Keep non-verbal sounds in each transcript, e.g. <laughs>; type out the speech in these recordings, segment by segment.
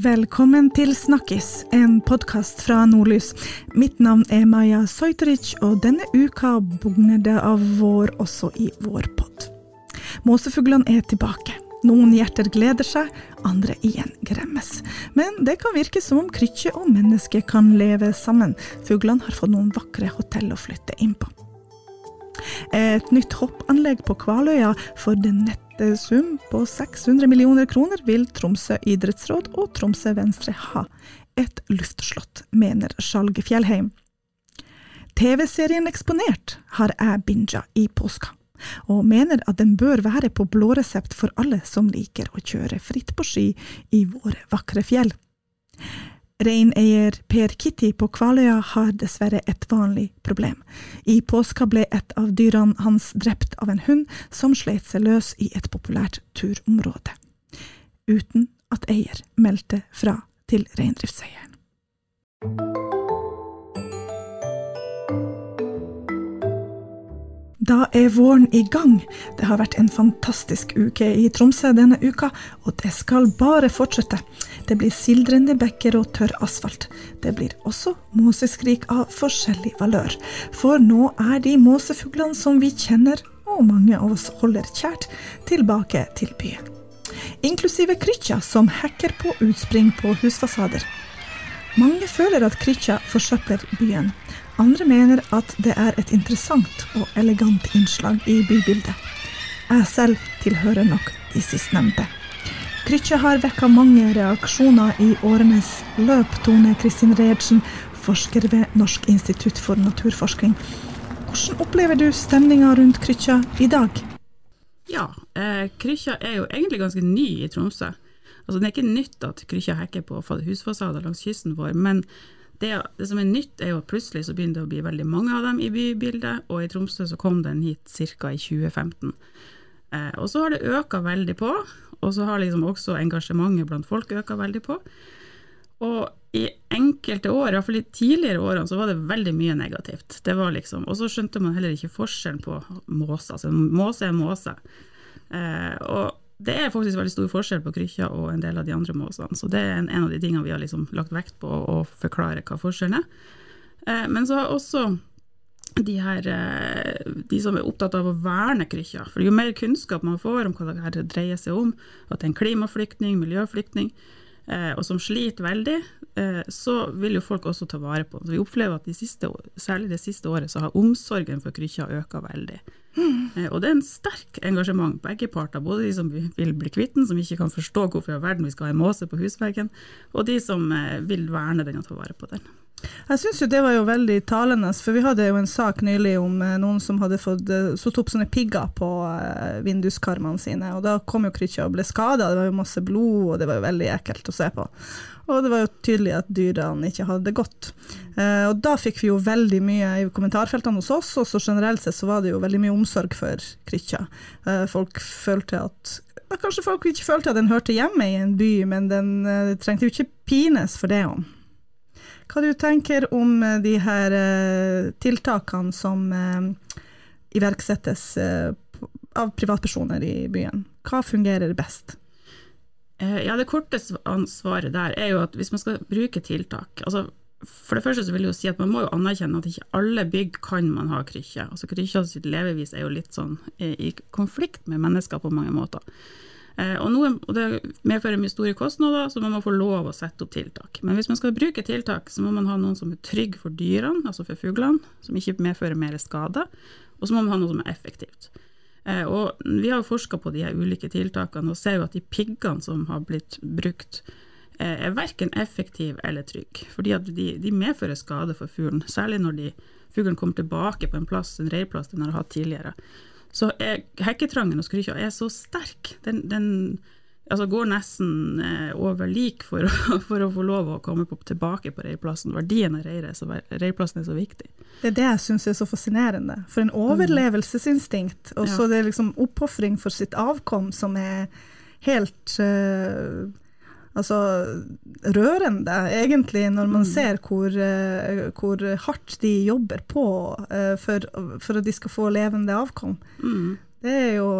Velkommen til Snakkis, en podkast fra Nordlys. Mitt navn er Maja Sojteric, og denne uka bugner det av vår også i vår pod. Måsefuglene er tilbake. Noen hjerter gleder seg, andre igjen gremmes. Men det kan virke som om krykkje og menneske kan leve sammen. Fuglene har fått noen vakre hotell å flytte inn på. Et nytt hoppanlegg på Kvaløya for den nette sum på 600 millioner kroner vil Tromsø idrettsråd og Tromsø Venstre ha. Et luftslott, mener Skjalg Fjellheim. TV-serien Eksponert har jeg binga i påska, og mener at den bør være på blå resept for alle som liker å kjøre fritt på ski i våre vakre fjell. Reineier Per Kitty på Kvaløya har dessverre et vanlig problem. I påska ble et av dyrene hans drept av en hund som slet seg løs i et populært turområde, uten at eier meldte fra til reindriftseieren. Da er våren i gang. Det har vært en fantastisk uke i Tromsø denne uka, og det skal bare fortsette. Det blir sildrende bekker og tørr asfalt. Det blir også måseskrik av forskjellig valør. For nå er de måsefuglene som vi kjenner, og mange av oss holder kjært, tilbake til byen. Inklusive krykkja som hekker på utspring på husfasader. Mange føler at krykkja forsøpler byen. Andre mener at det er et interessant og elegant innslag i bybildet. Jeg selv tilhører nok de sistnevnte. Krykkje har vekka mange reaksjoner i årenes løp, Tone Kristin Reiertsen, forsker ved Norsk institutt for naturforskning. Hvordan opplever du stemninga rundt Krykkja i dag? Ja, eh, Krykkja er jo egentlig ganske ny i Tromsø. Altså, det er ikke nytt at Krykkja hekker på husfasader langs kysten vår, men det, det, som er nytt, er jo at plutselig så begynner det å bli veldig mange av dem i bybildet, og i Tromsø så kom den hit ca. i 2015. Eh, og så har det øka veldig på, og så har liksom også engasjementet blant folk øka veldig på. Og i enkelte år, iallfall i tidligere årene, så var det veldig mye negativt. Det var liksom, Og så skjønte man heller ikke forskjellen på måser. Altså måse er måse. Eh, og det er faktisk veldig stor forskjell på krykkja og en del av de andre måsene, så det er en, en av de tingene vi har liksom lagt vekt på å forklare hva forskjellen er. Eh, men så har også de her eh, de som er opptatt av å verne krykkja, for jo mer kunnskap man får om hva det her dreier seg om, at det er en klimaflyktning, miljøflyktning, og som sliter veldig, eh, så vil jo folk også ta vare på den. Vi opplever at de siste, særlig det siste året så har omsorgen for krykkja øka veldig. Mm. Og det er en sterk engasjement på begge parter, både de som vil bli kvitt den, som ikke kan forstå hvorfor i verden vi skal ha en måse på husveggen, og de som eh, vil verne den og ta vare på den. Jeg syns jo det var jo veldig talende, for vi hadde jo en sak nylig om noen som hadde fått satt opp sånne pigger på vinduskarmene sine, og da kom jo Krykkja og ble skada, det var jo masse blod, og det var jo veldig ekkelt å se på. Og det var jo tydelig at dyrene ikke hadde det godt. Eh, og da fikk vi jo veldig mye i kommentarfeltene hos oss, og så generelt sett så var det jo veldig mye omsorg for Krykkja. Eh, folk følte at Kanskje folk ikke følte at den hørte hjemme i en by, men den trengte jo ikke pines for det om. Hva du tenker om uh, de her uh, tiltakene som iverksettes av privatpersoner i byen? Hva fungerer best? Eh, ja, Det korte svaret der er jo at hvis man skal bruke tiltak altså For det første så vil jeg jo si at man må jo anerkjenne at ikke alle bygg kan man ha krykkje. Altså Krykkja sitt levevis er jo litt sånn eh, i konflikt med mennesker på mange måter. Eh, og, noe, og Det medfører mye store kostnader, så man må få lov å sette opp tiltak. Men hvis man skal bruke tiltak, så må man ha noen som er trygg for dyrene, altså for fuglene, som ikke medfører mer skade, og så må man ha noe som er effektivt. Eh, og vi har forska på de ulike tiltakene og ser jo at de piggene som har blitt brukt, eh, er verken effektive eller trygge. Fordi de, de medfører skade for fuglen, særlig når de, fuglen kommer tilbake på en plass, en reirplass den har hatt tidligere. Så er, hekketrangen hos krykkja er så sterk. Den, den altså går nesten eh, over lik for, <laughs> for, å få lov å komme på, tilbake på reirplassen. Verdien av reirplassen er så viktig. Det er det jeg syns er så fascinerende. For en overlevelsesinstinkt, og så ja. det er liksom oppofring for sitt avkom som er helt uh, altså, rørende, egentlig, når man mm. ser hvor, uh, hvor, hardt de jobber på uh, for, for, at de skal få levende avkom. Mm. Det, jo,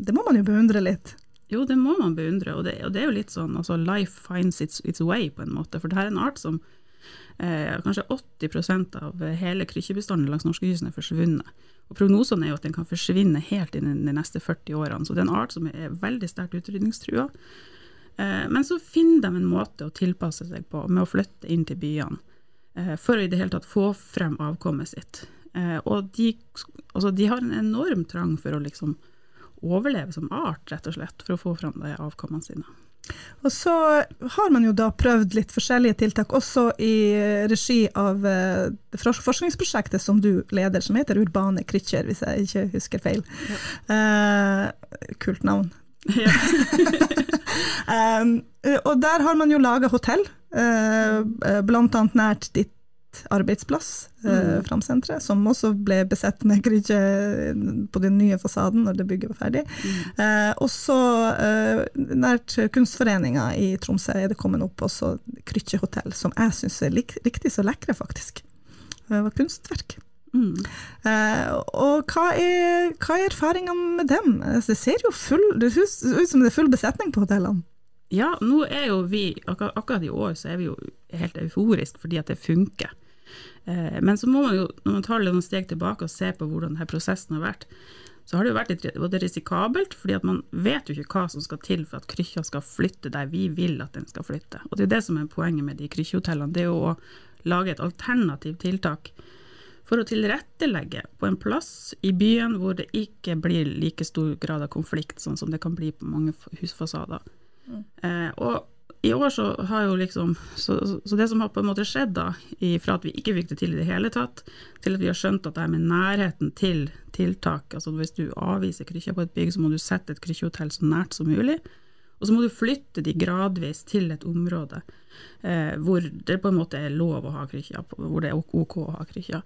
det må man jo beundre litt. Jo, det må man beundre, og det, og det er jo litt sånn altså life finds its, its, way, på en måte. For det her er en art som eh, kanskje 80% av hele krykkjebestanden langs norskekysten er forsvunnet. Og Prognosene er jo at den kan forsvinne helt innen de neste 40 årene. Så det er en art som er veldig sterkt utrydningstrua. Eh, men så finner de en måte å tilpasse seg på med å flytte inn til byene, eh, for å i det hele tatt få frem avkommet sitt. Eh, og de, altså de har en enorm trang for å liksom overleve som art, rett og slett, for å få frem de avkommene sine. Og så har man jo da prøvd litt forskjellige tiltak, også i regi av forskningsprosjektet som du leder, som heter Urbane Kritcher, hvis jeg ikke husker feil. Ja. Uh, kult navn. Ja. <laughs> um, og der har man jo laga hotell, uh, blant annet nært ditt arbeidsplass, eh, mm. Framsenteret, som også ble besett med krykke på den nye fasaden når det bygget var ferdig. Mm. Eh, også eh, nært Kunstforeninga i Tromsø er det kommet opp også krykkehotell, som jeg syns er riktig så lekre, faktisk. Det var kunstverk. Mm. Eh, og hva er, hva er erfaringene med dem? Det ser jo full, det ut som det er full besetning på hotellene. Ja, nå er jo vi, akkurat, akkurat i år så er vi jo helt euforiske fordi at det funker. Uh, men så må man jo, når man tar noen steg tilbake og ser på hvordan denne prosessen har vært, så har det jo vært litt både risikabelt, fordi at man vet jo ikke hva som skal til for at krykkja skal flytte der vi vil at den skal flytte. Og det er det som er poenget med de krykkjehotellene, det er jo å lage et alternativt tiltak for å tilrettelegge på en plass i byen hvor det ikke blir like stor grad av konflikt, sånn som det kan bli på mange husfasader. Mm. Eh, og i år så har jo liksom så, så, det som har på en måte skjedd da, fra at vi ikke fikk det til i det hele tatt, til at vi har skjønt at det er med nærheten til tiltak Altså hvis du avviser krykkja på et bygg, så må du sette et krykkjehotell så nært som mulig. Og så må du flytte de gradvis til et område eh, hvor det på en måte er lov å ha krykkja, hvor det er OK å ha krykkja.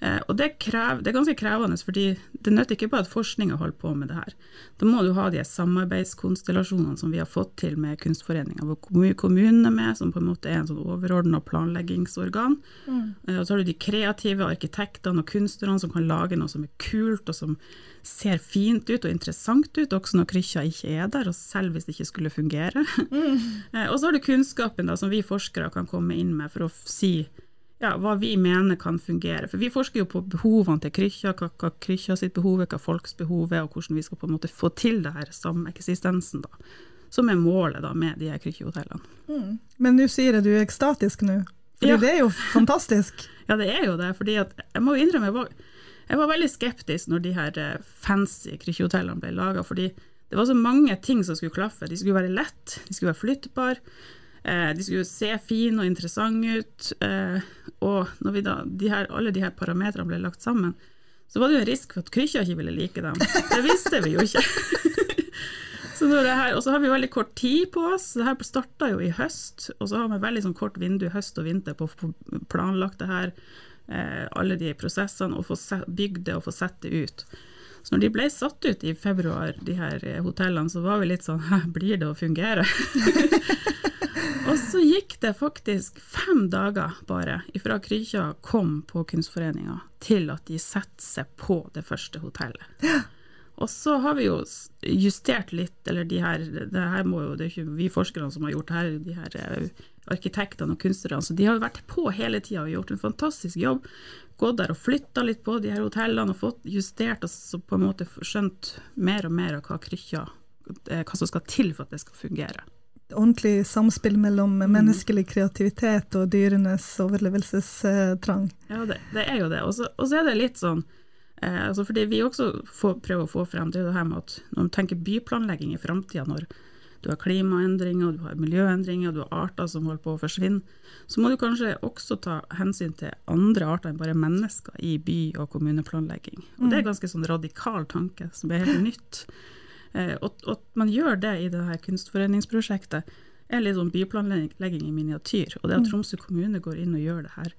Eh, og det, krev, det, er ganske krevende, fordi det nytter ikke bare at forskninga holder på med det her. Da må du ha de samarbeidskonstellasjonene som vi har fått til med Kunstforeninga, hvor kommunen er med, som på en måte er en sånn overordna planleggingsorgan. Mm. Eh, og så har du de kreative arkitektene og kunstnerne som kan lage noe som er kult, og som ser fint ut og interessant ut, også når krykkja ikke er der, og selv hvis det ikke skulle fungere. Mm. <laughs> Eh, og så har du kunnskapen da, som vi forskere kan komme inn med for å si ja, hva vi mener kan fungere. For vi forsker jo på behovene til krykkja, hva, hva krykkja sitt behov er, hva folks behov er, og hvordan vi skal på en måte få til det her sameksistensen, da. Som er målet da med de her krykkehotellene. Mm. Men nå sier jeg du er ekstatisk nå, for ja. det er jo fantastisk. <laughs> ja, det er jo det. fordi at, jeg må jo innrømme, jeg var, jeg var veldig skeptisk når de her eh, fancy krykkehotellene ble laga, fordi det var så mange ting som skulle klaffe. De skulle være lett, de skulle være flyttbare. Eh, de skulle se fine og interessante ut. Eh, og når da, de her, alle de her parametrene ble lagt sammen, så var det jo en risk for at krykkja ikke ville like dem. Det visste vi jo ikke. <laughs> så her, og så har vi veldig kort tid på oss. Det her starta jo i høst, og så har vi veldig sånn kort vindu høst og vinter på å få planlagt det her, eh, alle de prosessene, og få bygd det og få sett det ut. Så når de ble satt ut i februar, de her hotellene, så var vi litt sånn <laughs> Hæ, blir det å fungere? <laughs> Og så gikk det faktisk fem dager bare ifra Krykja kom på Kunstforeninga til at de setter seg på det første hotellet. Og så har vi jo justert litt, eller de her Det her må jo, det er ikke vi forskerne som har gjort det her, de her eh, arkitektene og kunstnerne. Så de har vært på hele tida og gjort en fantastisk jobb. Gått der og flytta litt på de her hotellene og fått justert og så på en måte skjønt mer og mer av hva Krykja eh, Hva som skal til for at det skal fungere ordentlig samspill mellom menneskelig kreativitet og dyrenes overlevelsestrang. Ja, det, det er jo det. Og så er det litt sånn eh, altså fordi vi også får, prøver å få frem det her med at når man tenker byplanlegging i framtida, når du har klimaendringer, du har miljøendringer, du har arter som holder på å forsvinne, så må du kanskje også ta hensyn til andre arter enn bare mennesker i by- og kommuneplanlegging. Og det er mm. ganske sånn radikal tanke som er helt nytt. Eh, og at man gjør det i det her kunstforeningsprosjektet, er litt sånn byplanlegging i miniatyr. Og det at mm. Tromsø kommune går inn og gjør det her,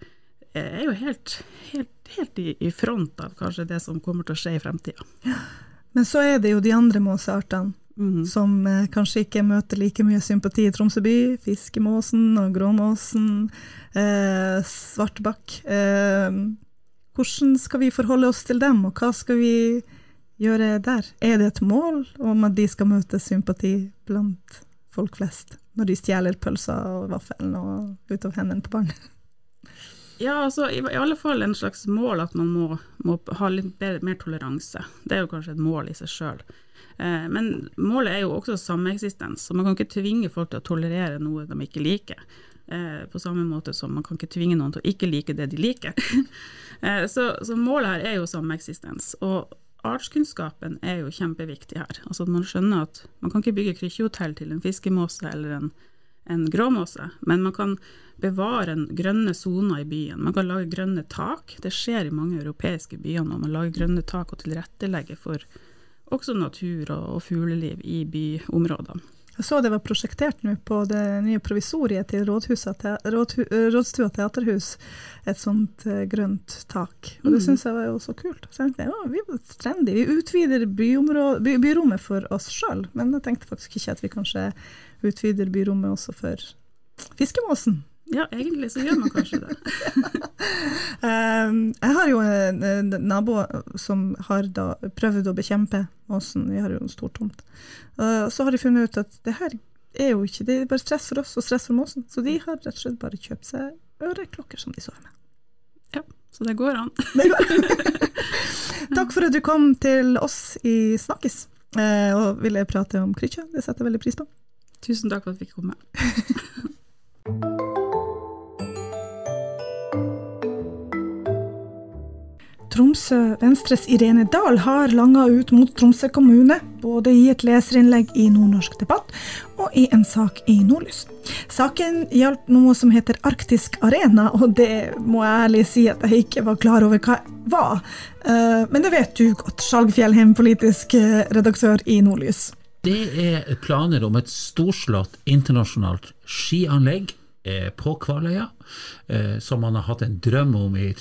eh, er jo helt, helt, helt i, i, front av kanskje det som kommer til å skje i fremtida. Ja. Men så er det jo de andre måseartene. Mm. Som eh, kanskje ikke møter like mye sympati i Tromsø by. Fiskemåsen og gråmåsen. Eh, svartbakk. Eh, hvordan skal vi forholde oss til dem, og hva skal vi gjøre der? Er det et mål om at de skal møte sympati blant folk flest, når de stjeler pølser og vaffelen og ut av hendene på barn? <laughs> Ja, altså i, i, alle fall en slags mål at man må, må ha litt bedre, mer toleranse. Det er jo kanskje et mål i seg sjøl. Eh, men målet er jo også sameksistens, så man kan ikke tvinge folk til å tolerere noe de ikke liker. Eh, på samme måte som man kan ikke tvinge noen til å ikke like det de liker. <laughs> eh, så, så, målet her er jo sameksistens. Og artskunnskapen er jo kjempeviktig her. Altså at man skjønner at man kan ikke bygge krykkjehotell til en fiskemåse eller en, en gråmåse, men man kan bevare grønne soner i byen. Man kan lage grønne tak. Det skjer i mange europeiske byer nå. Man lager grønne tak og tilrettelegger for også natur og, og fugleliv i byområdene. Jeg så det var prosjektert nå på det nye provisoriet til Rådstua rådhu, Rådstua teaterhus, et sånt uh, grønt tak. Og det mm. syns jeg var jo så kult. Så jeg tenkte, ja, vi er trendy. Vi utvider by, byrommet for oss sjøl, men jeg tenkte faktisk ikke at vi kanskje utvider byrommet også for fiskemåsen. Ja, egentlig så gjør man kanskje det. um, <laughs> jeg har jo en, nabo som har da prøvd å bekjempe måsen, vi har jo en stor tomt. Uh, så har de funnet ut at det her er jo ikke Det er bare stress for oss og stress for måsen, så de har rett og slett bare kjøpt seg øreklokker som de sover med. Ja, så det går an. <laughs> det går. <laughs> Takk for at du kom til oss i Snakkes uh, og ville prate om krykkja, det setter jeg veldig pris på. Tusen takk for at jeg fikk komme. Tromsø Venstres Irene Dahl har langa ut mot Tromsø kommune, både i et leserinnlegg i Nordnorsk debatt og i en sak i Nordlys. Saken gjaldt noe som heter Arktisk arena, og det må jeg ærlig si at jeg ikke var klar over hva var. Eh, men det vet du godt, Skjalg Fjellheim, politisk eh, redaktør i Nordlys. Det er planer om et storslått internasjonalt skianlegg på Kvaløya, eh, som man har hatt en drøm om i,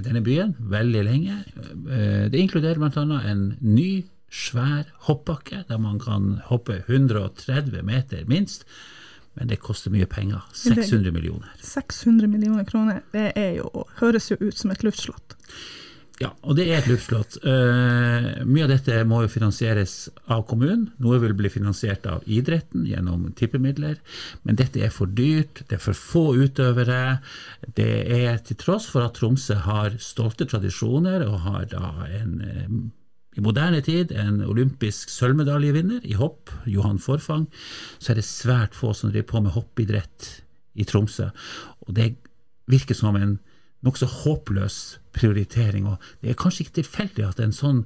denne byen veldig lenge. Eh, det inkluderer bl.a. en ny, svær hoppbakke, der man kan hoppe 130 meter minst. Men det koster mye penger. 600 millioner. 600 millioner kroner, det jo, høres jo ut som et luftslott. Ja, og det er et luftslott. Uh, mye av dette må jo finansieres av kommunen. Noe vil bli finansiert av idretten gjennom tippemidler. Men dette er for dyrt, det er for få utøvere. Det er til tross for at Tromsø har stolte tradisjoner og har da en uh, i moderne tid en olympisk sølvmedaljevinner i hopp, Johan Forfang, så er det svært få som driver på med hoppidrett i Tromsø. Og det virker som en nokså håpløs prioritering. og Det er kanskje ikke tilfeldig at en sånn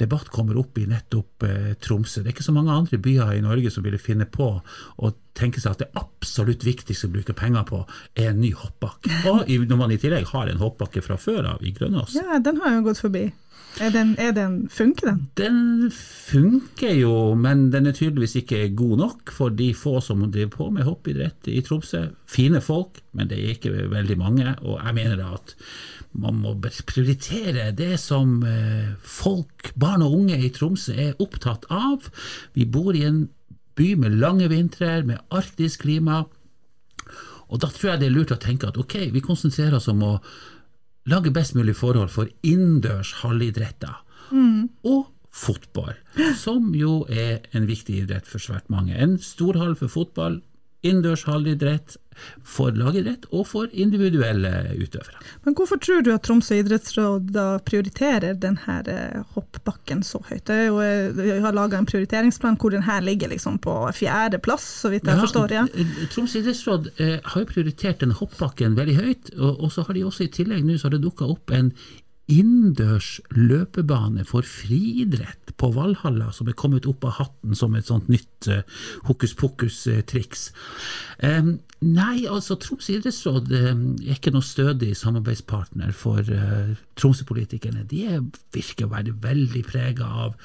debatt kommer opp i nettopp eh, Tromsø. Det er ikke så mange andre byer i Norge som ville finne på å tenke seg at det absolutt viktigste å bruke penger på, er en ny hoppbakke. Og når man i tillegg har en hoppbakke fra før av i Grønås. Ja, den har jo gått forbi. Er den, er den, funker den? Den funker jo, men den er tydeligvis ikke god nok for de få som driver på med hoppidrett i Tromsø. Fine folk, men det er ikke veldig mange. Og jeg mener at man må prioritere det som eh, folk, barn og unge i Tromsø er opptatt av. Vi bor i en by med lange vintre, med arktisk klima. Og da tror jeg det er lurt å tenke at ok, vi konsentrerer oss om å lage best mulig forhold for innendørs halvidretter. Mm. Og fotball, som jo er en viktig idrett for svært mange. En storhall for fotball, innendørs halvidrett for lagidrett og for individuelle utøvere. Men hvorfor tror du at Tromsø idrettsråd da prioriterer denne eh, hoppbakken så høyt? Vi har laga en prioriteringsplan hvor denne ligger liksom på fjerdeplass, så vidt jeg ja, forstår. Ja. Tromsø idrettsråd eh, har jo prioritert denne hoppbakken veldig høyt, og, og så har de også i tillegg nå så har det dukka opp en innendørs løpebane for friidrett på Valhalla, som er kommet opp av hatten som et sånt nytt uh, hokus pokus-triks. Um, nei, altså Troms idrettsråd um, er ikke noe stødig samarbeidspartner for uh, Tromsø-politikerne. De virker å være veldig prega av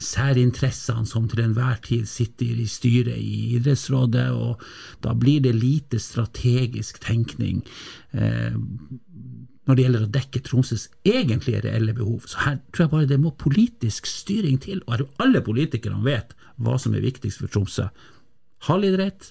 særinteressene som til enhver tid sitter i styret i idrettsrådet, og da blir det lite strategisk tenkning. Uh, når det gjelder å dekke Tromsøs egentlige reelle behov. Så her tror jeg bare det må politisk styring til, og alle politikerne vet hva som er viktigst for Tromsø. Hallidrett,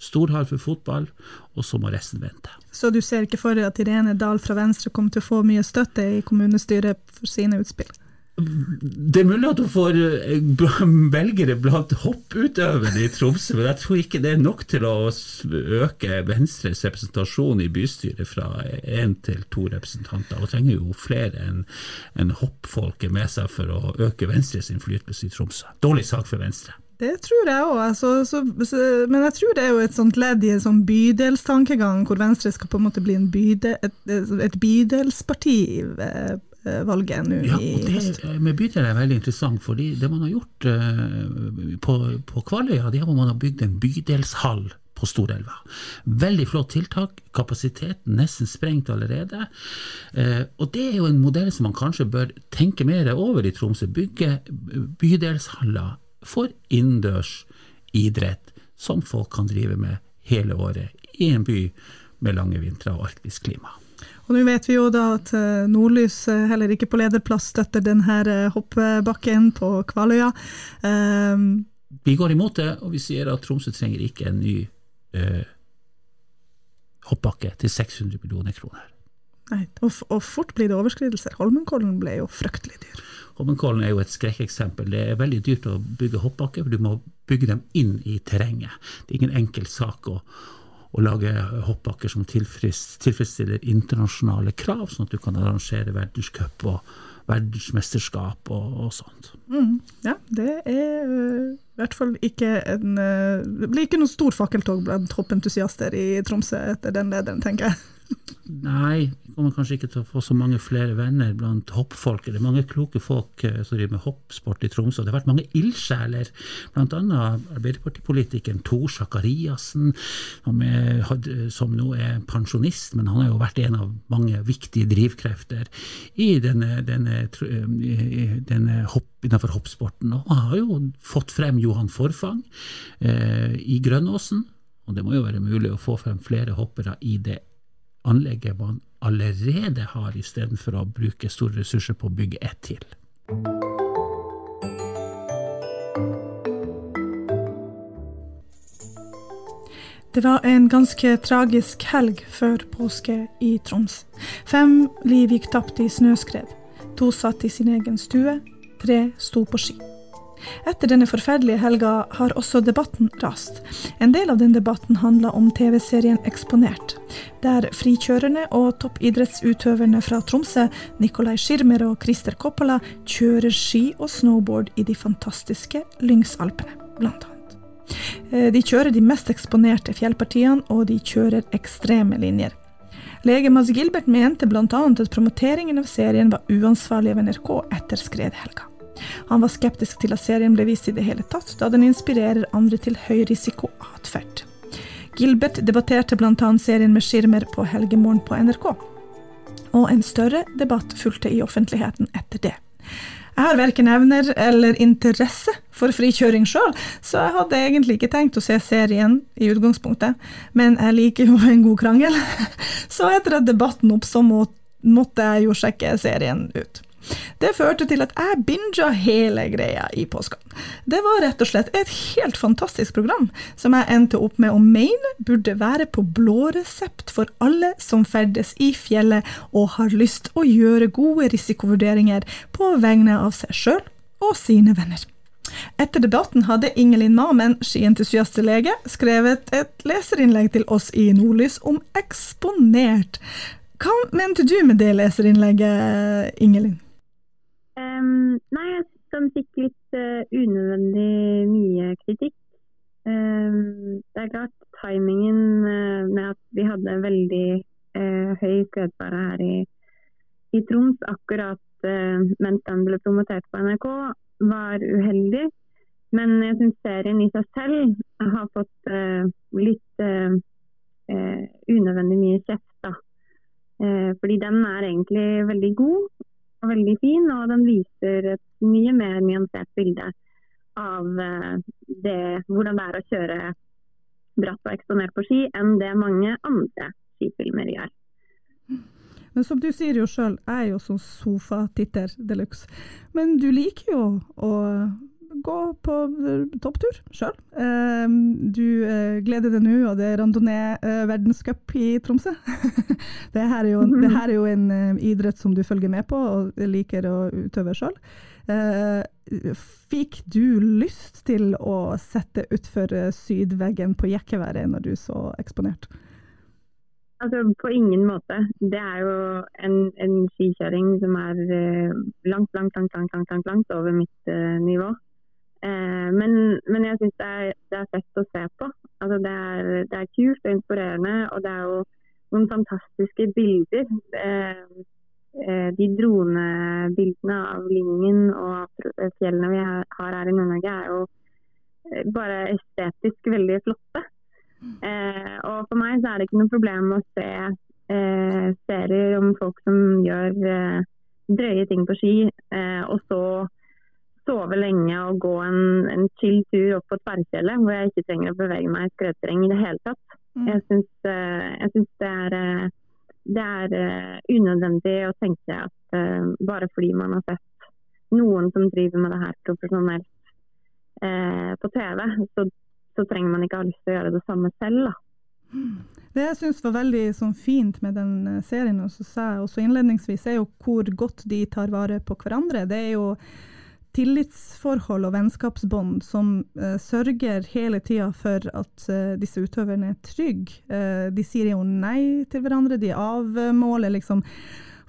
storhall for fotball, og så må resten vente. Så du ser ikke for deg at Irene Dahl fra Venstre kommer til å få mye støtte i kommunestyret for sine utspill? Det er mulig at hun får eh, <laughs> velgere blant hopputøverne i Tromsø, men jeg tror ikke det er nok til å øke Venstres representasjon i bystyret fra én til to representanter. Og trenger jo flere enn en hoppfolket med seg for å øke Venstres innflytelse i Tromsø. Dårlig sak for Venstre. Det tror jeg òg, altså, men jeg tror det er jo et sånt ledd i en sånn bydelstankegang, hvor Venstre skal på en måte bli en byde, et, et bydelsparti ved valget nå ja, i høst. Med bydelen er veldig interessant, fordi det man har gjort uh, på, på Kvaløya, det er hvor man har bygd en bydelshall på Storelva. Veldig flott tiltak, kapasiteten nesten sprengt allerede. Eh, og det er jo en modell som man kanskje bør tenke mer over i Tromsø. Bygge bydelshaller for innendørs idrett som folk kan drive med hele året i en by med lange vintre og arktisk klima. Og nå vet vi jo da at eh, Nordlys eh, heller ikke på lederplass støtter denne eh, hoppbakken på Kvaløya. Um, vi går imot det, og vi sier at Tromsø trenger ikke en ny eh, hoppbakke til 600 millioner kroner. Nei, og, og, fort blir det overskridelser. Holmenkollen ble jo fryktelig dyr. Holmenkollen er jo et skrekkeksempel. Det er veldig dyrt å bygge hoppbakker, for du må bygge dem inn i terrenget. Det er ingen enkel sak å, å lage hoppbakker som tilfredsstiller internasjonale krav, sånn at du kan arrangere verdenscup og verdensmesterskap og, og sånt. Mm, ja, det er uh, i hvert fall ikke en uh, Det blir ikke noe stor fakkeltog blant hoppentusiaster i Tromsø etter den lederen, tenker jeg. Nei, kommer kanskje ikke til å få så mange flere venner blant hoppfolket. Det er mange kloke folk eh, som driver med hoppsport i Tromsø. Det har vært mange ildsjeler, bl.a. Arbeiderpartipolitikeren Tor Sakariassen, som, nå er pensjonist, men han har jo vært en av mange viktige drivkrefter i denne, denne, denne hopp, innenfor hoppsporten. Og har jo fått frem Johan Forfang eh, i Grønnåsen. Og det må jo være mulig å få frem flere hoppere i det anlegget man allerede har, istedenfor å bruke store ressurser på å bygge ett til. Det var en ganske tragisk helg før påske i Troms. Fem liv gikk tapt i snøskred. To satt i sin egen stue, tre sto på ski. Etter denne forferdelige helga har også debatten rast. En del av den debatten handla om TV-serien Eksponert, der frikjørerne og toppidrettsutøverne fra Tromsø, Nikolai Schirmer og Christer Coppola, kjører ski og snowboard i de fantastiske Lyngsalpene, blant annet. Eh, de kjører de mest eksponerte fjellpartiene, og de kjører ekstreme linjer. Lege Mads Gilbert mente bl.a. at promoteringen av serien var uansvarlig av NRK etter skredhelga. Han var skeptisk til at serien ble vist i det hele tatt, da den inspirerer andre til høyrisikoatferd. Gilbert debatterte bl.a. serien med Skirmer på Helgemorgen på NRK. Og en større debatt fulgte i offentligheten etter det. Jeg har verken evner eller interesse for frikjøring sjøl, så jeg hadde egentlig ikke tenkt å se serien i utgangspunktet, men jeg liker jo en god krangel, <laughs> så etter at debatten oppsto, måtte jeg jo sjekke serien ut. Det førte til at jeg binga hele greia i påska. Det var rett og slett et helt fantastisk program, som jeg endte opp med å mene burde være på blå resept for alle som ferdes i fjellet og har lyst å gjøre gode risikovurderinger på vegne av seg sjøl og sine venner. Etter debatten hadde Ingelin Mamen, skientusiastlege, skrevet et leserinnlegg til oss i Nordlys om Eksponert. Hva mente du med det leserinnlegget, Ingelin? De fikk litt uh, unødvendig mye kritikk. Uh, det er klart timingen uh, med at vi hadde veldig uh, høy skredfare her i, i, Troms akkurat mens den ble promotert på NRK, var uheldig. Men jeg syns serien i seg selv har fått litt unødvendig mye kjeft. da. fordi den er egentlig veldig god veldig fin, og den viser et mye mer nyansert bilde av eh, det, hvordan det er å kjøre bratt og eksponert på ski, enn det mange andre skifilmer gjør. Men som du sier jo sjøl, jeg er jo sånn sofatitter de luxe. Men du liker jo å gå på topptur sjøl. Du gleder deg nå, og det er randonee-verdenscup i Tromsø. det, her jo, det her er jo en idrett som du følger med på og liker å utøve sjøl. Fikk du lyst til å sette utfor sydveggen på jekkeværet når du så eksponert? Altså, På ingen måte. Det er jo en, en skikjøring som er eh, langt, langt, langt, langt, langt, langt, langt over mitt uh, nivå. Eh, men, men, jeg syns det, det, er fett å se på. Altså, det, er, det, er, kult og inspirerende, og det er jo noen fantastiske bilder. Eh, eh de dronebildene av Lyngen og fjellene vi har her i Nord-Norge, er jo bare estetisk veldig flotte. Og for meg så er det ikke noe problem å se serier om folk som gjør drøye ting på ski, og så sove lenge og gå en, en chill tur opp på tverrfjellet hvor jeg ikke trenger å bevege meg i skredterreng i det hele tatt. Mm. Jeg syns, eh, det er, eh, det er unødvendig å tenke at bare fordi man har sett noen som driver med det her profesjonelt på TV, så så trenger man ikke ha lyst til å gjøre det samme selv. Da. Det jeg syns var veldig sånn, fint med den eh, serien, og så sa jeg også innledningsvis, er jo hvor godt de tar vare på hverandre. Det er jo tillitsforhold og vennskapsbånd som uh, sørger hele tida for at uh, disse utøverne er trygge. Uh, de sier jo nei til hverandre, de avmåler liksom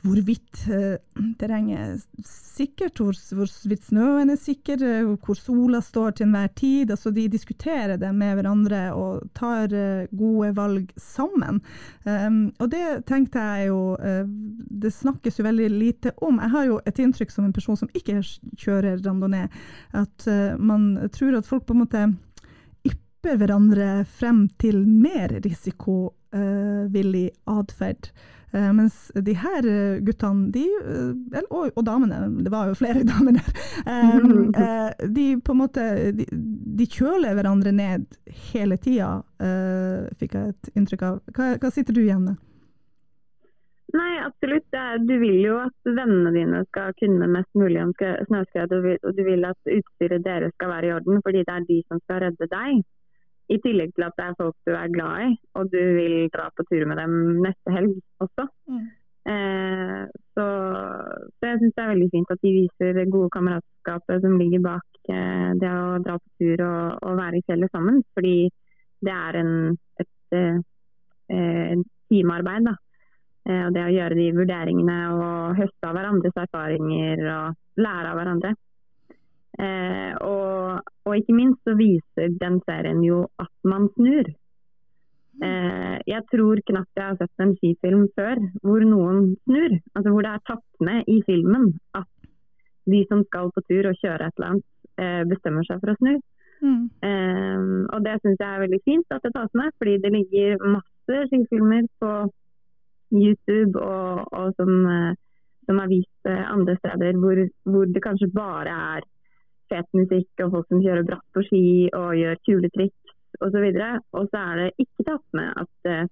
hvorvidt eh, terrenget er sikkert, hvor, hvorvidt snøen er sikker, eh, hvor sola står til enhver tid. Altså, de diskuterer det med hverandre og tar uh, gode valg sammen. Um, og det tenkte jeg jo Det snakkes jo veldig lite om. Jeg har jo et inntrykk som en person som ikke kjører randonee, at man tror at folk på en måte ypper hverandre frem til mer risikovillig atferd. Uh, mens de her uh, guttene, de, og, og, damene, det var jo flere <laughs> damer der, de på en måte de, de kjøler hverandre ned hele tida, fikk jeg et inntrykk av. Hva, hva sitter du igjen med? Nei, absolutt. Du vil jo at vennene dine skal kunne mest mulig om snøskred, og du vil at utstyret deres skal være i orden, fordi det er de som skal redde deg. I tillegg til at det er folk du er glad i, og du vil dra på tur med dem neste helg også. Mm. Eh, så, så, jeg syns det er veldig fint at de viser det gode kameratskapet som ligger bak eh, det å dra på tur og, og, være i fjellet sammen. Fordi det er en, et, eh, en teamarbeid. da. Eh, og det å gjøre de vurderingene og høste av hverandres erfaringer og lære av hverandre. Eh, og, og, ikke minst så viser den serien jo at man snur. Eh, jeg tror knapt jeg har sett en skifilm før hvor noen snur. Altså hvor det er tatt med i filmen at de som skal på tur og kjøre et eller annet, eh, bestemmer seg for å snu. Mm. Eh, og det syns jeg er veldig fint at det tas med, fordi det ligger masse skifilmer på YouTube og, og som, eh, som, er vist eh, andre steder hvor, hvor det kanskje bare er fet musikk og folk som kjører bratt på ski og gjør kule triks osv. Og, så er det ikke tatt med at uh,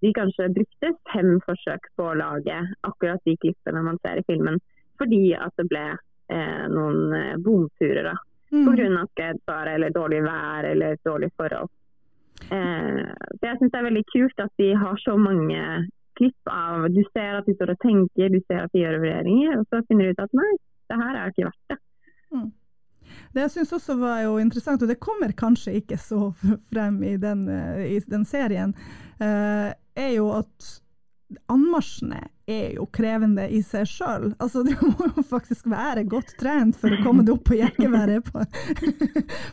de kanskje brukte fem forsøk på å lage akkurat de klippene man ser i filmen, fordi at det ble uh, noen uh, bomturer. da. Mm. Pga. skredfare eller dårlig vær eller dårlige forhold. Eh, så jeg syns det er veldig kult at de har så mange klipp av Du ser at de står og tenker, du ser at de gjør vurderinger, og så finner du ut at nei, det her er ikke verdt det. Det jeg syns også var jo interessant, og det kommer kanskje ikke så <laughs> frem i den, eh, i den serien, uh, er jo at anmarsjene er jo krevende i seg sjøl. Altså, du må jo faktisk være godt trent for å komme deg opp på jekkeværet på,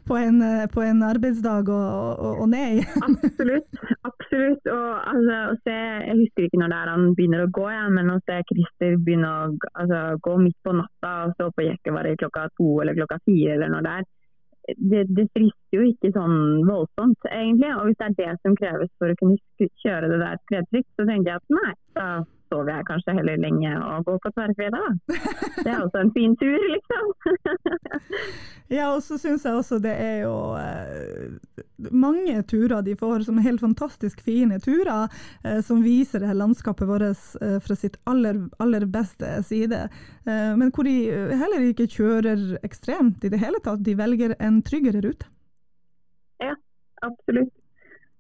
på, en, på en arbeidsdag og, og, og ned. absolutt. absolutt. Og, altså, se, jeg husker ikke når det er han begynner å gå, igjen, men å se Christer begynne å altså, gå midt på natta og stå på jekkeværet klokka to eller klokka fire eller når det er, det, det frister jo ikke sånn voldsomt, egentlig. Og hvis det er det som kreves for å kunne kjøre det der skredtrygt, så tenker jeg at nei, da, sover jeg kanskje heller lenge og går på tverrfredag. Det er også en fin tur, liksom. <laughs> Ja, og så syns jeg også det er jo eh, mange turer de får som er helt fantastisk fine turer, eh, som viser det her landskapet vårt eh, fra sitt aller, aller beste side. Eh, men hvor de heller ikke kjører ekstremt i det hele tatt, de velger en tryggere rute. Ja, absolutt.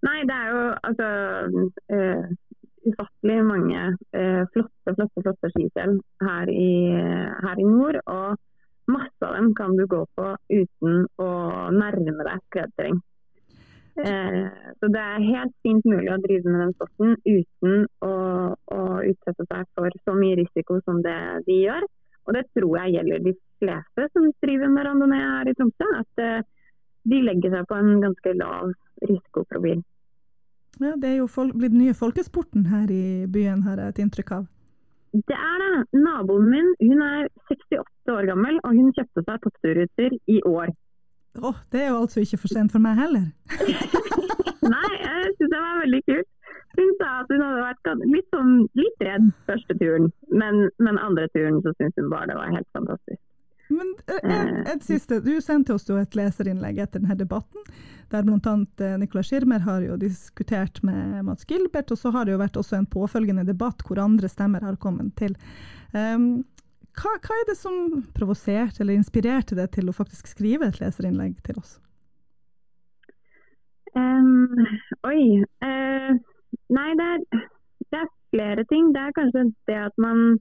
Nei, det er jo altså eh, ufattelig mange flotte, flotte, skifjell her i, her i nord. og Masse av dem kan du gå på uten å nærme deg skredterreng. Eh, så det er helt fint mulig å drive med den sporten uten å, å, utsette seg for så mye risiko som det de gjør. Og det tror jeg gjelder de fleste som driver med randonee her i Tromsø. At eh, de legger seg på en ganske lav risikoprofil. Ja, det er jo blitt den nye folkesporten her i byen, har jeg et inntrykk av. Det er det. Naboen min hun er 68 år gammel, og hun kjøpte seg toppturruter i år. Oh, det er jo altså ikke for sent for meg heller. <laughs> Nei, jeg syns det var veldig kult. Hun sa at hun hadde vært litt, sånn, litt redd første turen, men, men andre turen så syntes hun bare det var helt fantastisk. Men et, eh, et siste, Du sendte oss jo et leserinnlegg etter denne debatten, der bl.a. Eh, Nicolai Schirmer har jo diskutert med Mats Gilbert, og så har det jo vært også en påfølgende debatt hvor andre stemmer har kommet til. Um, hva, hva, er det som provoserte eller inspirerte deg til å faktisk skrive et leserinnlegg til oss? Um, oi. Uh, nei, det er, det er, flere ting. Det er kanskje det at man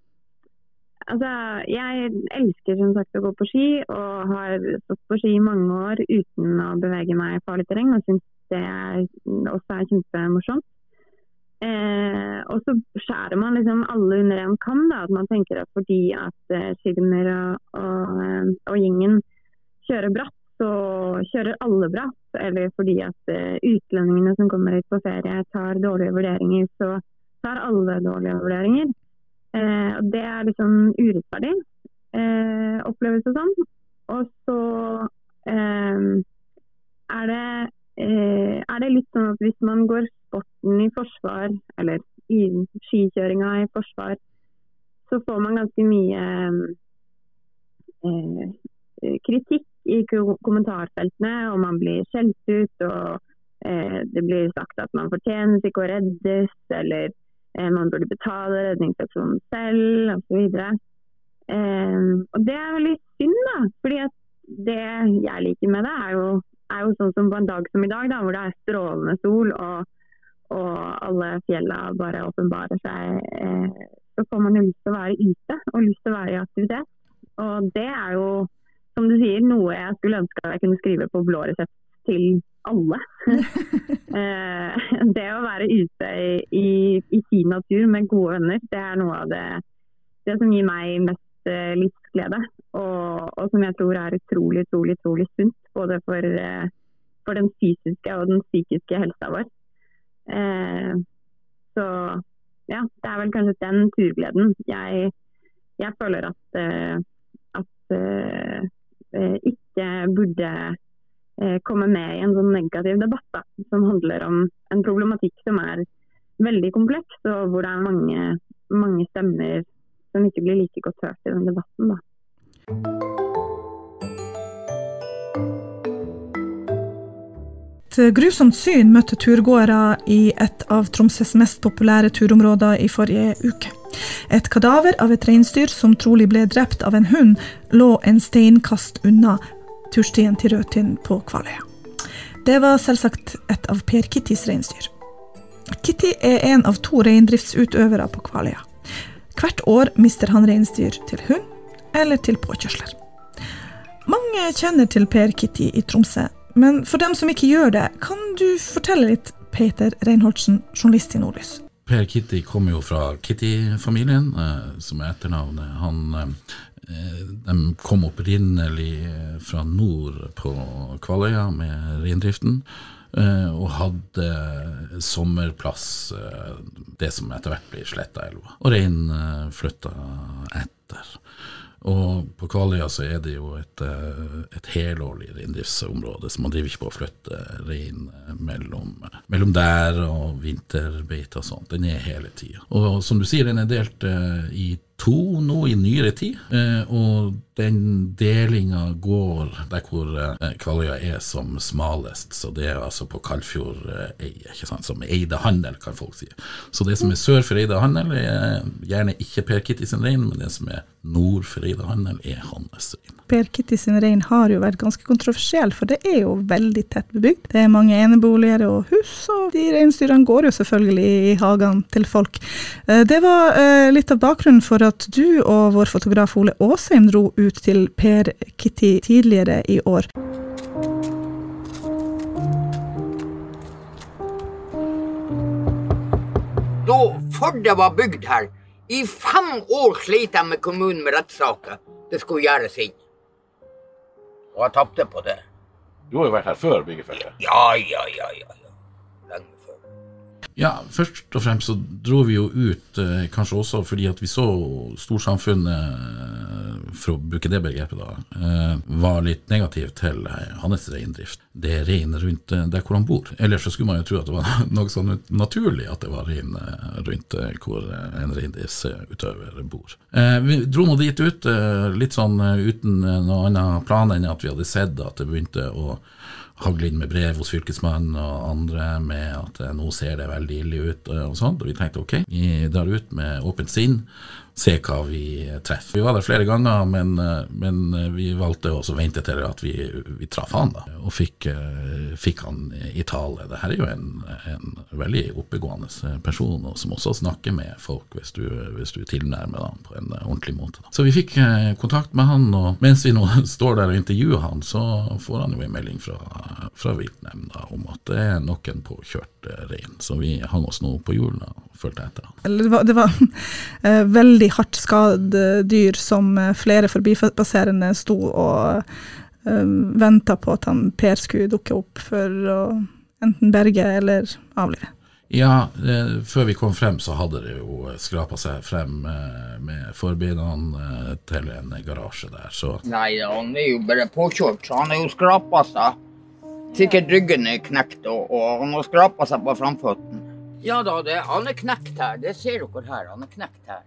Altså, jeg elsker som sagt å gå på ski, og har stått på ski i mange år uten å bevege meg i farlig terreng. Og syns det er, også er kjempemorsomt. Eh, og så skjærer man liksom alle under en kam. Da, at man tenker at fordi at eh, Schirmer og, og, eh, og, gjengen kjører bratt, så kjører alle bratt. Eller fordi at eh, utlendingene som kommer hit på ferie tar dårlige vurderinger, så tar alle dårlige vurderinger. Eh, og det er liksom urettferdig, eh, oppleves det som. Og så eh, er, det, eh, er det litt sånn at hvis man går sporten i forsvar, eller i skikjøringa i forsvar, så får man ganske mye eh, kritikk i kommentarfeltene, og man blir skjelt ut. og eh, det blir sagt at man fortjener ikke å reddes, eller Eh, man burde betale redningsaksjonen selv osv. Eh, og det er veldig synd, da. fordi at det jeg liker med det, er jo, er jo sånn som på en dag som i dag, da, hvor det er strålende sol og, og alle fjella bare åpenbarer seg. Eh, så får man jo lyst til å være ute og lyst til å være i aktivitet. Og det er jo, som du sier, noe jeg skulle ønske at jeg kunne skrive på blå resept til alle. <laughs> Eh, det å være ute i, i, i, fin natur med gode venner, det er noe av det, det som gir meg mest uh, livsglede. Og, og, som jeg tror er utrolig, utrolig, utrolig sunt. Både for, uh, for den fysiske og den psykiske helsa vår. Uh, så ja, det er vel kanskje den turgleden jeg, jeg føler at, at ikke burde Eh, komme med i en sånn negativ debatt da, som handler om en problematikk som er veldig kompleks, og hvor det er mange, mange stemmer som ikke blir like godt hørt i den debatten. Da. Et grusomt syn møtte turgåere i et av Tromsøs mest populære turområder i forrige uke. Et kadaver av et reinsdyr som trolig ble drept av en hund, lå en steinkast unna turstien til Rødtinn på Kvaløya. Det var selvsagt et av Per Kittys reinsdyr. Kitty er en av to reindriftsutøvere på Kvaløya. Hvert år mister han reinsdyr til hund eller til påkjørsler. Mange kjenner til Per Kitty i Tromsø, men for dem som ikke gjør det, kan du fortelle litt, Peter Reinholdsen, journalist i Nordlys? Per Kitty kommer jo fra Kitty-familien, eh, som er etternavnet. Han Eh, de kom opprinnelig eh, fra nord på Kvaløya med reindriften, eh, og hadde sommerplass, det som etter hvert blir Slettaelva. Og reinen flytta etter. Og på Kvaløya så er det jo et, eh, et helårlig reindriftsområde, så man driver ikke på å flytte rein eh, mellom, mellom der og vinterbeite og sånt. Den er hele tida. Og som du sier, den er delt eh, i to nå i nyere tid, og den delinga går der hvor Kvaløya er som smalest, så det er altså på Kaldfjordeie, ikke sant, som Eide handel, kan folk si. Så det som er sør for Eide handel, er gjerne ikke Per Kitty sin rein, men det som er nord for Eide handel, er hans rein. Per Kitty sin rein har jo vært ganske kontroversiell, for det er jo veldig tett bebygd. Det er mange eneboliger og hus, og de reinsdyrene går jo selvfølgelig i hagene til folk. Det var litt av bakgrunnen for at du og vår fotograf Ole Aasheim dro ut til Per Kitty tidligere i år. Da Førde var bygd her, i fem år slet jeg med kommunen med rettssaker. Det skulle gjøres inn. Og jeg tapte på det. Du har jo vært her før byggefeltet? Ja, ja, ja. ja. Ja, først og fremst så dro vi jo ut, eh, kanskje også fordi at vi så storsamfunnet, for å bruke det begrepet, da, eh, var litt negativ til eh, hans reindrift. Det er rein rundt eh, der hvor han bor. Ellers så skulle man jo tro at det var <laughs> noe sånn naturlig at det var rein eh, rundt eh, hvor en reindriftsutøver bor. Vi dro nå dit ut, litt sånn uten noen annen plan enn at vi hadde sett at det begynte å hagle inn med brev hos fylkesmannen og andre med at nå ser det veldig ille ut og sånt. Og vi tenkte ok, vi drar ut med åpent sinn, se hva vi treffer. Vi var der flere ganger, men, men vi valgte også å vente til at vi, vi traff han, da. Og fikk, fikk han i tale. Det her er jo en, en veldig oppegående person, og som også snakker med folk hvis du, hvis du tilnærmer ham på en ordentlig måte. Da. Så vi fikk eh, kontakt med han, og mens vi nå <laughs> står der og intervjuer han, så får han jo en melding fra, fra viltnemnda om at det er noen påkjørt eh, rein. Så vi hang oss nå på hjulene og fulgte etter han. Det var, det var eh, veldig hardt skadd dyr som eh, flere forbipasserende sto og um, venta på at han Per skulle dukke opp for å enten berge eller avlive. Ja, eh, før vi kom frem så hadde det jo skrapa seg frem eh, med forbindene eh, til en garasje der, så Nei, han er jo bare påkjørt, så han er jo skrapa seg. Sikkert ryggen er knekt, og, og han har skrapa seg på framføttene. Ja da, det, han er knekt her. Det ser dere her. Han er knekt her.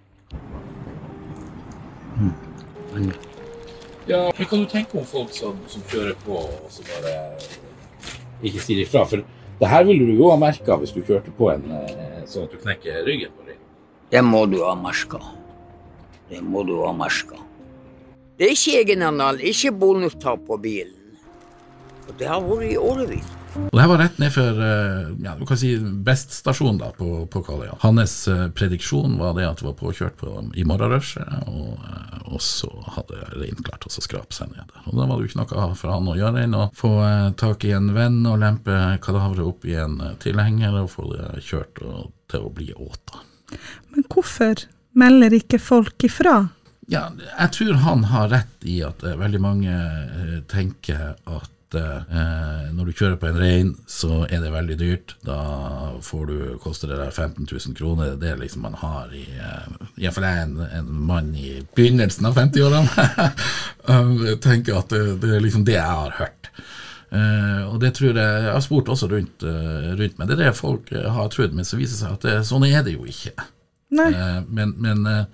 Ja, Hva kan du tenke om folk som, som kjører på og så bare ikke sier ifra? For det her ville du jo ha merka hvis du kjørte på en eh, sånn at du knekker ryggen på din. Det må du ha merka. Det må du ha merka. Det er ikke egenandel, ikke bonustap på bilen. Og det har vært i årevis. Og det her var rett ned for eh, ja, du kan si Best-stasjonen da, på, på Kvaløya. Hans eh, prediksjon var det at det var påkjørt på, i morgenrushet, og, eh, og så hadde reinen klart å skrape seg ned der. Og Da var det jo ikke noe for han å gjøre enn å få tak i en venn og lempe kadaveret opp i en tilhenger og få det kjørt og, til å bli åta. Men hvorfor melder ikke folk ifra? Ja, jeg tror han har rett i at veldig mange tenker at eh, når du kjører på en rein, så er det veldig dyrt. Da får du, koster det der 15 000 kroner. Det er liksom man har i eh, Iallfall jeg er en, en mann i begynnelsen av 50-årene. <laughs> Jeg tenker at det, det er liksom det jeg har hørt. Eh, og det tror jeg Jeg har spurt også rundt, eh, rundt meg. Det er det folk har trodd, men så viser det seg at det, sånn er det jo ikke. Eh, men, men, eh,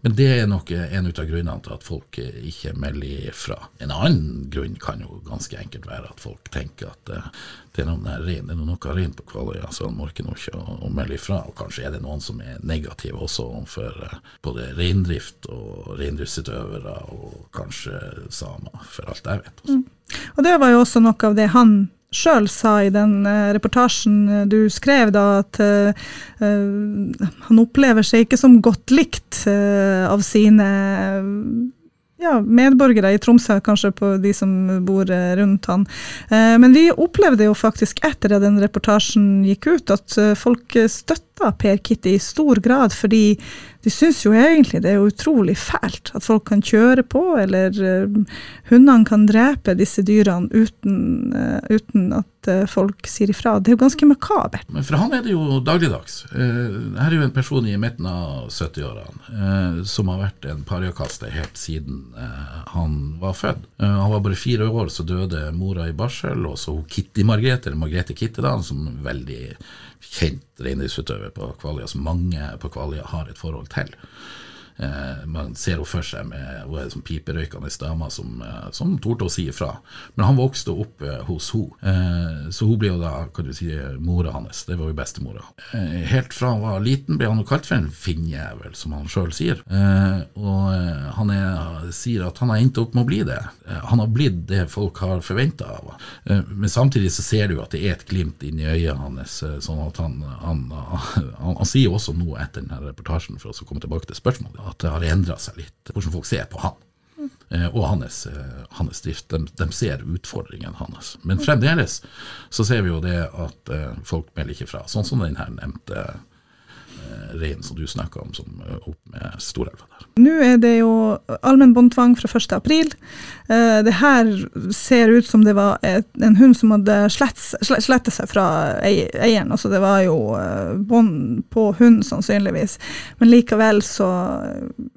men det er nok en av grunnene til at folk ikke melder ifra. En annen grunn kan jo ganske enkelt være at folk tenker at eh, det er noe rein, er noe rein på Kvaløya, så han orker nå ikke å, melde ifra. Og kanskje er det noen som er negative også overfor både reindrift og reindriftsutøvere, og kanskje samer, for alt jeg vet. Også. Og det var jo også noe av det han sjøl sa i den eh, reportasjen eh, du skrev, da, at eh, han opplever seg ikke som godt likt uh, av sine ja, medborgere i Tromsø, kanskje på de som bor rundt han. Men vi opplevde jo faktisk etter at den reportasjen gikk ut, at folk støtta Per Kitty i stor grad, fordi de syns jo egentlig det er utrolig fælt at folk kan kjøre på, eller eh, hundene kan drepe disse dyrene uten, eh, uten at eh, folk sier ifra. Det er jo ganske makabert. Men for han er det jo dagligdags. Her er jo en person i midten av 70-årene eh, som har vært en pariakaster helt siden han var født. Han var bare fire år, så døde mora i barsel, og så Kitty Margrethe, eller Margrethe Kitte, da, som er veldig kjent reindriftsutøver på Kvaløya, som mange på Kvaløya har et forhold til. Eh, man ser henne for seg med hun er som piperøykende dame som, eh, som torde å si ifra. Men han vokste opp eh, hos henne, eh, så hun ble jo da kan du si, mora hans. Det var jo bestemora. Eh, helt fra han var liten ble han jo kalt for en finnjævel, som han sjøl sier. Eh, og han er, sier at han har endt opp med å bli det. Han har blitt det folk har forventa av ham. Men samtidig så ser du at det er et glimt inni øyet hans, sånn at han, han, <laughs> han, han, sier også noe etter denne reportasjen, for å komme tilbake til spørsmålet, at det har endra seg litt, hvordan folk ser på han. Eh, og hans, eh, hans drift. De, de, ser utfordringen hans. Men fremdeles så ser vi jo det at eh, folk melder ikke fra. Sånn som den her nevnte eh, reinen som du snakka om, som eh, opp med Storelva der. Nå er det jo allmenn båndtvang fra 1. april. Uh, det her ser ut som det var en hund som hadde sletta seg fra eieren. Altså det var jo uh, bånd på hund, sannsynligvis. Men likevel så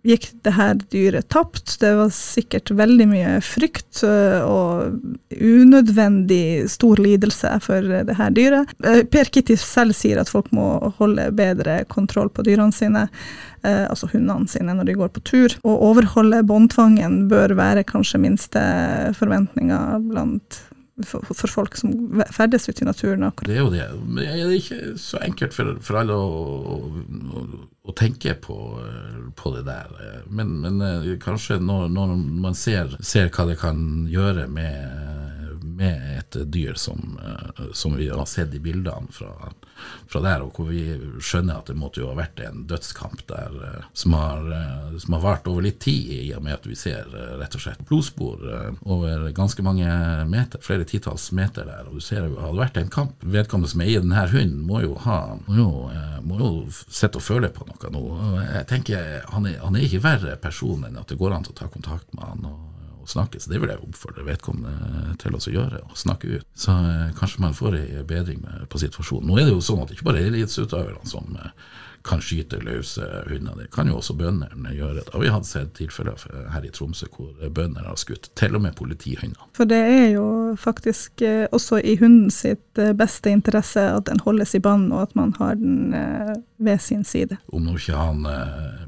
gikk det her dyret tapt. Det var sikkert veldig mye frykt og unødvendig stor lidelse for det her dyret. Per Kitty selv sier at folk må holde bedre kontroll på dyrene sine eh, altså hundene sine når de går på tur. Å overholde båndtvangen bør være kanskje minste forventninga blant for, for, folk som ferdes ute i naturen. Det er jo det. Men det er ikke så enkelt for, for alle å, å, å tenke på, på, det der. Men, men eh, kanskje når, når man ser, ser, hva det kan gjøre med, med et dyr som, eh, som, vi har sett i bildene fra, fra der, og hvor vi skjønner at det måtte jo ha vært en dødskamp der eh, som har, eh, som har vart over litt tid, i og med at vi ser eh, rett og slett blodspor over ganske mange meter, flere titalls meter der. Og du ser jo, hadde vært en kamp. Vedkommende som eier denne hunden, må jo ha må jo, må jo sitte og føle på noe nå. Jeg tenker, han er, han er ikke verre person enn at det går an å ta kontakt med han. og og snakke, så det vil jeg oppfordre vedkommende til å gjøre, å snakke ut. Så eh, kanskje man får ei bedring med, på situasjonen. Nå er det jo sånn at det ikke bare er eliteutøverne som eh, kan skyte løse hundene. Det kan jo også bøndene gjøre. Har vi hadde sett tilfeller her i Tromsø hvor bønder har skutt til og med politihunder. For det er jo faktisk eh, også i hunden sitt eh, beste interesse at den holdes i bånd, og at man har den eh, ved sin side. Om nå ikke han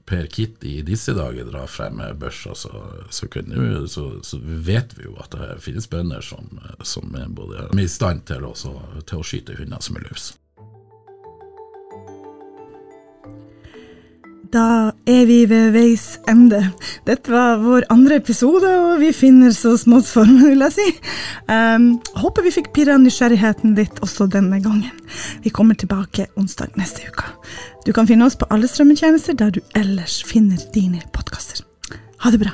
Per Kitty i disse dager drar frem børsa, så, så, kunne, så, så, vet vi jo at det finnes bønder som, som er både er i stand til, også, til å skyte hunder som er løse. Da er vi ved veis ende. Dette var vår andre episode, og vi finner så smått formen, vil jeg si. Um, håper vi fikk pirra nysgjerrigheten litt også denne gangen. Vi kommer tilbake onsdag neste uke. Du kan finne oss på alle strømmetjenester der du ellers finner dine podkaster. Ha det bra.